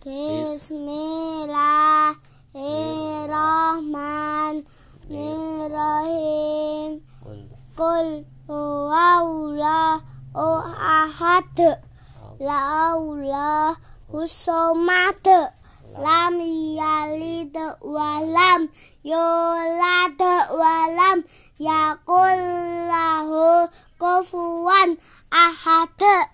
Bismillahirrahmanirrahim. Kul huwallahu ahad. Laulahu somad. Lam yalid walam yulad walam yakul lahu kufuwan ahad.